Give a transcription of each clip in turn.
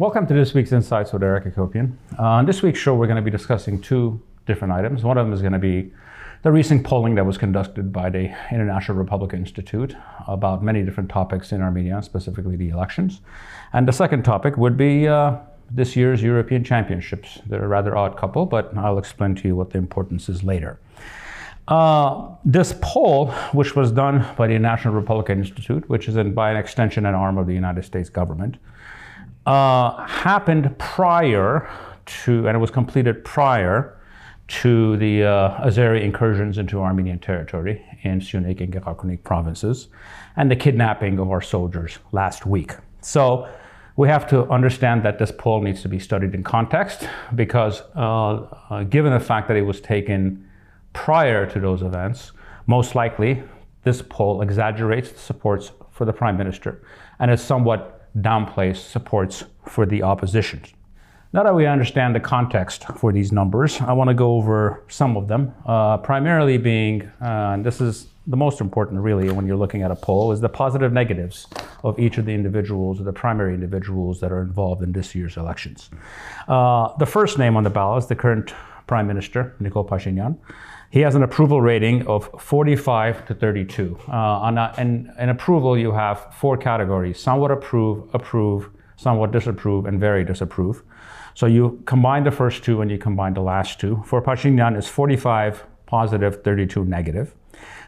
Welcome to this week's Insights with Eric Hacopian. Uh, on this week's show, we're going to be discussing two different items. One of them is going to be the recent polling that was conducted by the International Republican Institute about many different topics in Armenia, specifically the elections. And the second topic would be uh, this year's European Championships. They're a rather odd couple, but I'll explain to you what the importance is later. Uh, this poll, which was done by the National Republican Institute, which is in, by an extension an arm of the United States government, uh, happened prior to, and it was completed prior to the uh, Azeri incursions into Armenian territory in Syunik and Gegharkunik provinces and the kidnapping of our soldiers last week. So we have to understand that this poll needs to be studied in context because, uh, uh, given the fact that it was taken prior to those events, most likely this poll exaggerates the supports for the prime minister and it somewhat downplays supports for the opposition. Now that we understand the context for these numbers, I want to go over some of them, uh, primarily being, uh, and this is the most important really when you're looking at a poll, is the positive negatives of each of the individuals or the primary individuals that are involved in this year's elections. Uh, the first name on the ballot is the current Prime Minister, Nikol Pashinyan. He has an approval rating of 45 to 32. Uh, on a, in, in approval, you have four categories somewhat approve, approve, somewhat disapprove, and very disapprove. So you combine the first two and you combine the last two. For Pashinyan, it's 45 positive, 32 negative.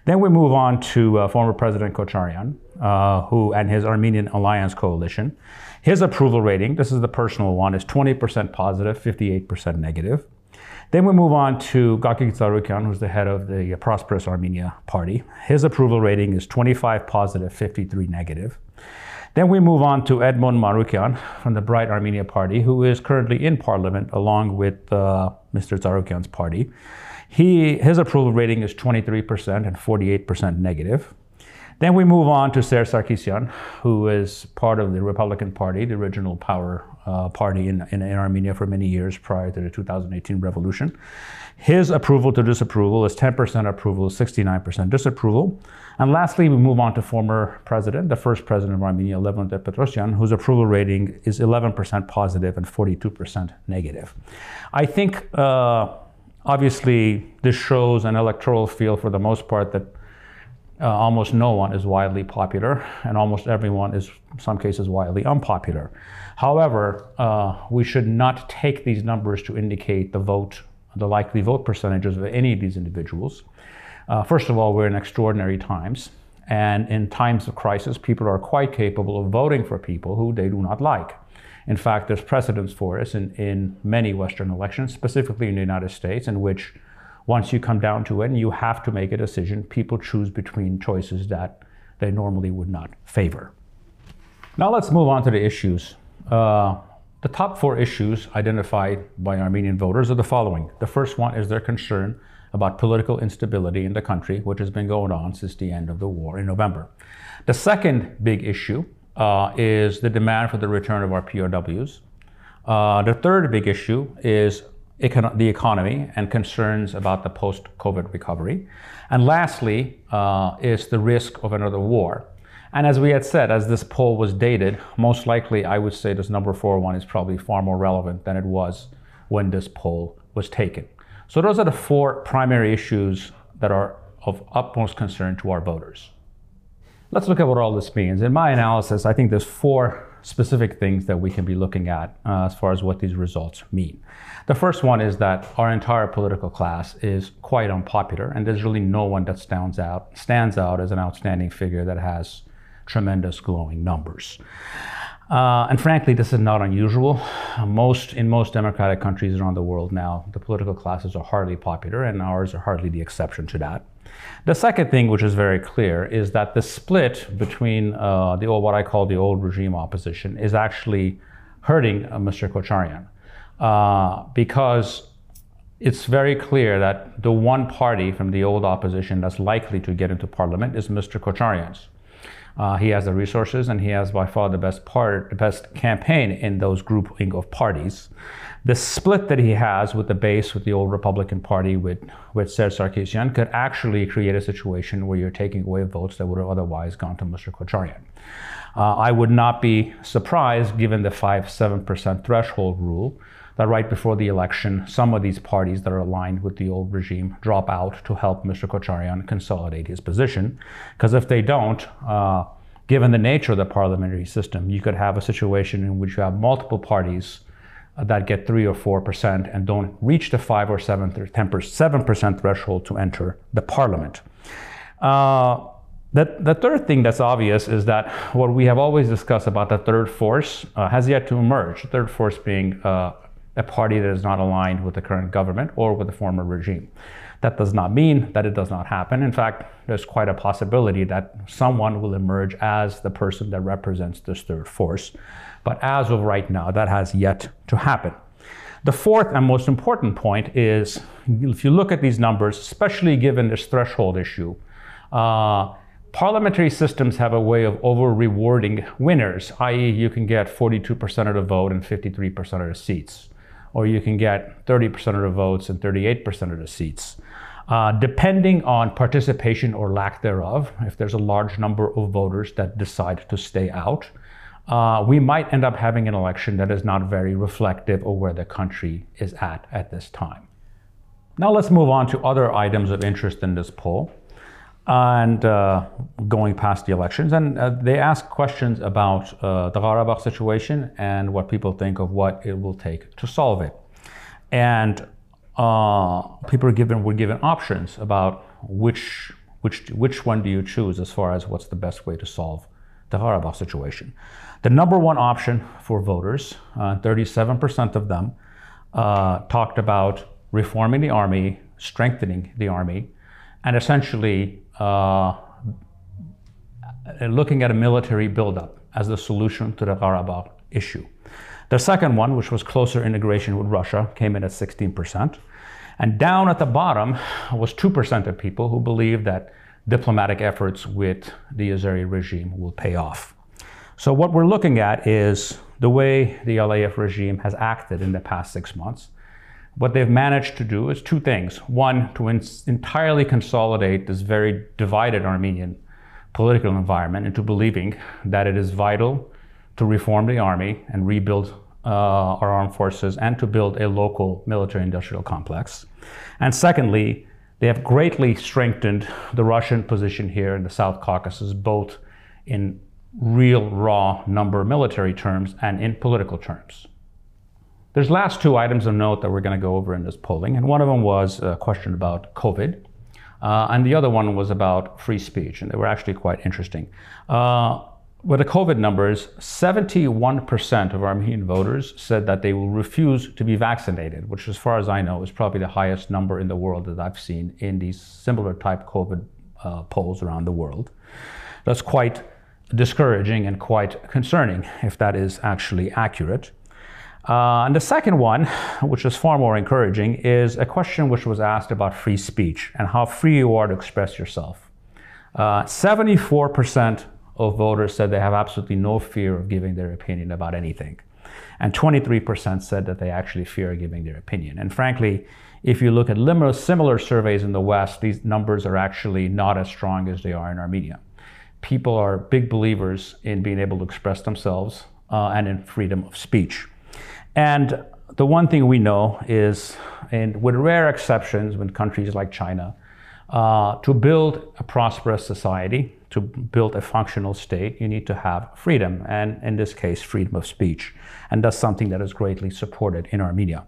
Then we move on to uh, former President Kocharyan, uh, who and his Armenian Alliance coalition. His approval rating, this is the personal one, is 20% positive, 58% negative. Then we move on to Gagik Tsarukyan, who's the head of the Prosperous Armenia Party. His approval rating is 25 positive, 53 negative. Then we move on to Edmond Marukyan from the Bright Armenia Party, who is currently in parliament along with uh, Mr. Tsarukyan's party. He, his approval rating is 23% and 48% negative. Then we move on to Serge Sarkisyan, who is part of the Republican Party, the original power uh, party in, in, in, Armenia for many years prior to the 2018 revolution. His approval to disapproval is 10% approval, 69% disapproval. And lastly, we move on to former president, the first president of Armenia, Levon Petrosyan, whose approval rating is 11% positive and 42% negative. I think, uh, obviously, this shows an electoral field for the most part that uh, almost no one is widely popular, and almost everyone is, in some cases, widely unpopular. However, uh, we should not take these numbers to indicate the vote, the likely vote percentages of any of these individuals. Uh, first of all, we're in extraordinary times, and in times of crisis, people are quite capable of voting for people who they do not like. In fact, there's precedence for this in, in many Western elections, specifically in the United States, in which once you come down to it and you have to make a decision, people choose between choices that they normally would not favor. Now let's move on to the issues. Uh, the top four issues identified by Armenian voters are the following. The first one is their concern about political instability in the country, which has been going on since the end of the war in November. The second big issue uh, is the demand for the return of our POWs. Uh, the third big issue is econ- the economy and concerns about the post COVID recovery. And lastly, uh, is the risk of another war. And as we had said, as this poll was dated, most likely I would say this number four one is probably far more relevant than it was when this poll was taken. So those are the four primary issues that are of utmost concern to our voters. Let's look at what all this means. In my analysis, I think there's four specific things that we can be looking at uh, as far as what these results mean. The first one is that our entire political class is quite unpopular, and there's really no one that stands out stands out as an outstanding figure that has tremendous glowing numbers. Uh, and frankly, this is not unusual. Most in most democratic countries around the world now, the political classes are hardly popular, and ours are hardly the exception to that. The second thing, which is very clear, is that the split between uh, the old, what I call the old regime opposition is actually hurting uh, Mr. Kocharyan uh, because it's very clear that the one party from the old opposition that's likely to get into parliament is Mr. Kocharyan's. Uh, he has the resources, and he has by far the best part, the best campaign in those grouping of parties. The split that he has with the base, with the old Republican Party, with with Serge Sarkisian, could actually create a situation where you're taking away votes that would have otherwise gone to Mr. Kocharyan. Uh, I would not be surprised, given the five seven percent threshold rule, that right before the election, some of these parties that are aligned with the old regime drop out to help Mr. Kocharyan consolidate his position. Because if they don't, uh, given the nature of the parliamentary system, you could have a situation in which you have multiple parties uh, that get three or four percent and don't reach the five or seven or ten seven percent threshold to enter the parliament. Uh, the, the third thing that's obvious is that what we have always discussed about the third force uh, has yet to emerge. The third force being uh, a party that is not aligned with the current government or with the former regime. That does not mean that it does not happen. In fact, there's quite a possibility that someone will emerge as the person that represents this third force. But as of right now, that has yet to happen. The fourth and most important point is if you look at these numbers, especially given this threshold issue, uh, parliamentary systems have a way of over rewarding winners, i.e., you can get 42% of the vote and 53% of the seats or you can get 30% of the votes and 38% of the seats. Uh, depending on participation or lack thereof, if there's a large number of voters that decide to stay out, uh, we might end up having an election that is not very reflective of where the country is at at this time. Now let's move on to other items of interest in this poll and uh, going past the elections. And uh, they ask questions about uh, the Karabakh situation and what people think of what it will take to solve it. And uh, people are given were given options about which which which one do you choose as far as what's the best way to solve the Karabakh situation. The number one option for voters, 37% uh, of them, uh, talked about reforming the army, strengthening the army, and essentially uh, looking at a military buildup as the solution to the Karabakh issue. The second one, which was closer integration with Russia, came in at 16%. And down at the bottom was 2% of people who believe that diplomatic efforts with the Azeri regime will pay off. So, what we're looking at is the way the Aliyev regime has acted in the past six months what they've managed to do is two things. One, to entirely consolidate this very divided Armenian political environment into believing that it is vital to reform the army and rebuild uh, our armed forces and to build a local military industrial complex. And secondly, they have greatly strengthened the Russian position here in the South Caucasus, both in real raw number military terms and in political terms. There's last two items of note that we're going to go over in this polling, and one of them was a question about COVID, uh, and the other one was about free speech, and they were actually quite interesting. Uh, with the COVID numbers, 71% of Armenian voters said that they will refuse to be vaccinated, which, as far as I know, is probably the highest number in the world that I've seen in these similar type COVID uh, polls around the world. That's quite discouraging and quite concerning if that is actually accurate. Uh, and the second one, which is far more encouraging, is a question which was asked about free speech and how free you are to express yourself. Uh, 74% of voters said they have absolutely no fear of giving their opinion about anything. And 23% said that they actually fear giving their opinion. And frankly, if you look at similar surveys in the West, these numbers are actually not as strong as they are in Armenia. People are big believers in being able to express themselves uh, and in freedom of speech. And the one thing we know is, and with rare exceptions, when countries like China, uh, to build a prosperous society, to build a functional state, you need to have freedom, and in this case, freedom of speech. And that's something that is greatly supported in Armenia.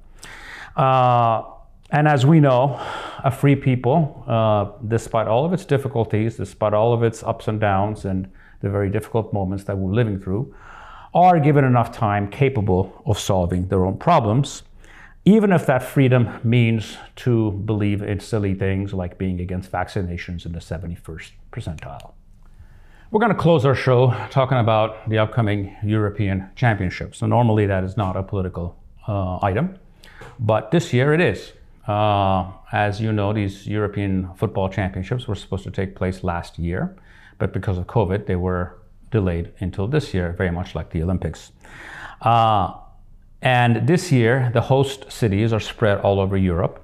Uh, and as we know, a free people, uh, despite all of its difficulties, despite all of its ups and downs, and the very difficult moments that we're living through, are given enough time capable of solving their own problems, even if that freedom means to believe in silly things like being against vaccinations in the 71st percentile. We're going to close our show talking about the upcoming European Championship. So, normally that is not a political uh, item, but this year it is. Uh, as you know, these European football championships were supposed to take place last year, but because of COVID, they were delayed until this year, very much like the Olympics. Uh, and this year, the host cities are spread all over Europe.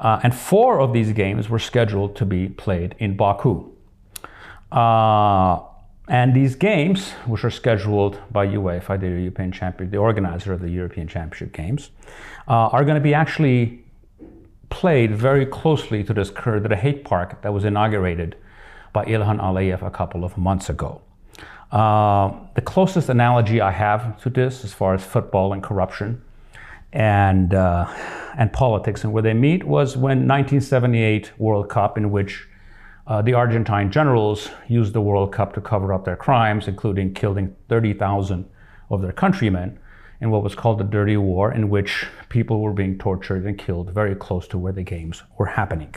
Uh, and four of these games were scheduled to be played in Baku. Uh, and these games, which are scheduled by UEFA, the European Champion, the organizer of the European Championship Games, uh, are going to be actually played very closely to this to the hate park that was inaugurated by Ilham Aliyev a couple of months ago. Uh, the closest analogy I have to this, as far as football and corruption and uh, and politics and where they meet, was when 1978 World Cup, in which uh, the Argentine generals used the World Cup to cover up their crimes, including killing 30,000 of their countrymen in what was called the Dirty War, in which people were being tortured and killed very close to where the games were happening.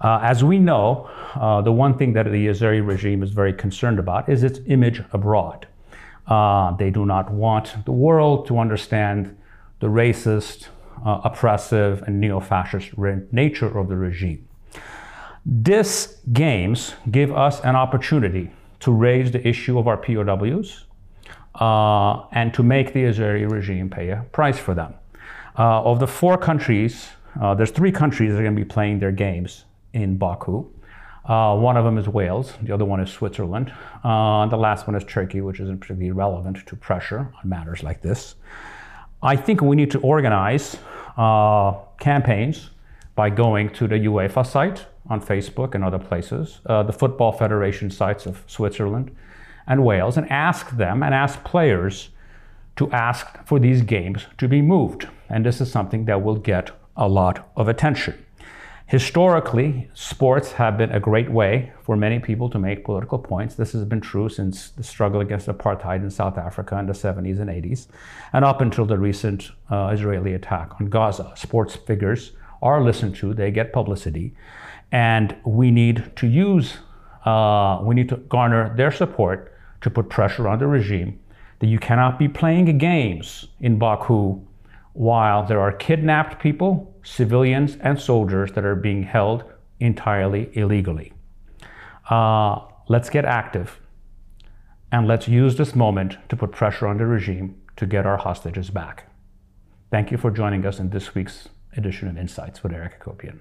Uh, as we know, uh, the one thing that the Azeri regime is very concerned about is its image abroad. Uh, they do not want the world to understand the racist, uh, oppressive, and neo fascist nature of the regime. This games give us an opportunity to raise the issue of our POWs uh, and to make the Azeri regime pay a price for them. Uh, of the four countries, there's three countries that are going to be playing their games in Baku. Uh, one of them is Wales, the other one is Switzerland. Uh, the last one is Turkey, which isn't particularly relevant to pressure on matters like this. I think we need to organize uh, campaigns by going to the UEFA site on Facebook and other places, uh, the Football Federation sites of Switzerland and Wales, and ask them and ask players to ask for these games to be moved. And this is something that will get a lot of attention. Historically, sports have been a great way for many people to make political points. This has been true since the struggle against apartheid in South Africa in the 70s and 80s, and up until the recent uh, Israeli attack on Gaza. Sports figures are listened to, they get publicity, and we need to use, uh, we need to garner their support to put pressure on the regime that you cannot be playing games in Baku while there are kidnapped people, civilians, and soldiers that are being held entirely illegally. Uh, let's get active and let's use this moment to put pressure on the regime to get our hostages back. Thank you for joining us in this week's edition of Insights with Eric Hacopian.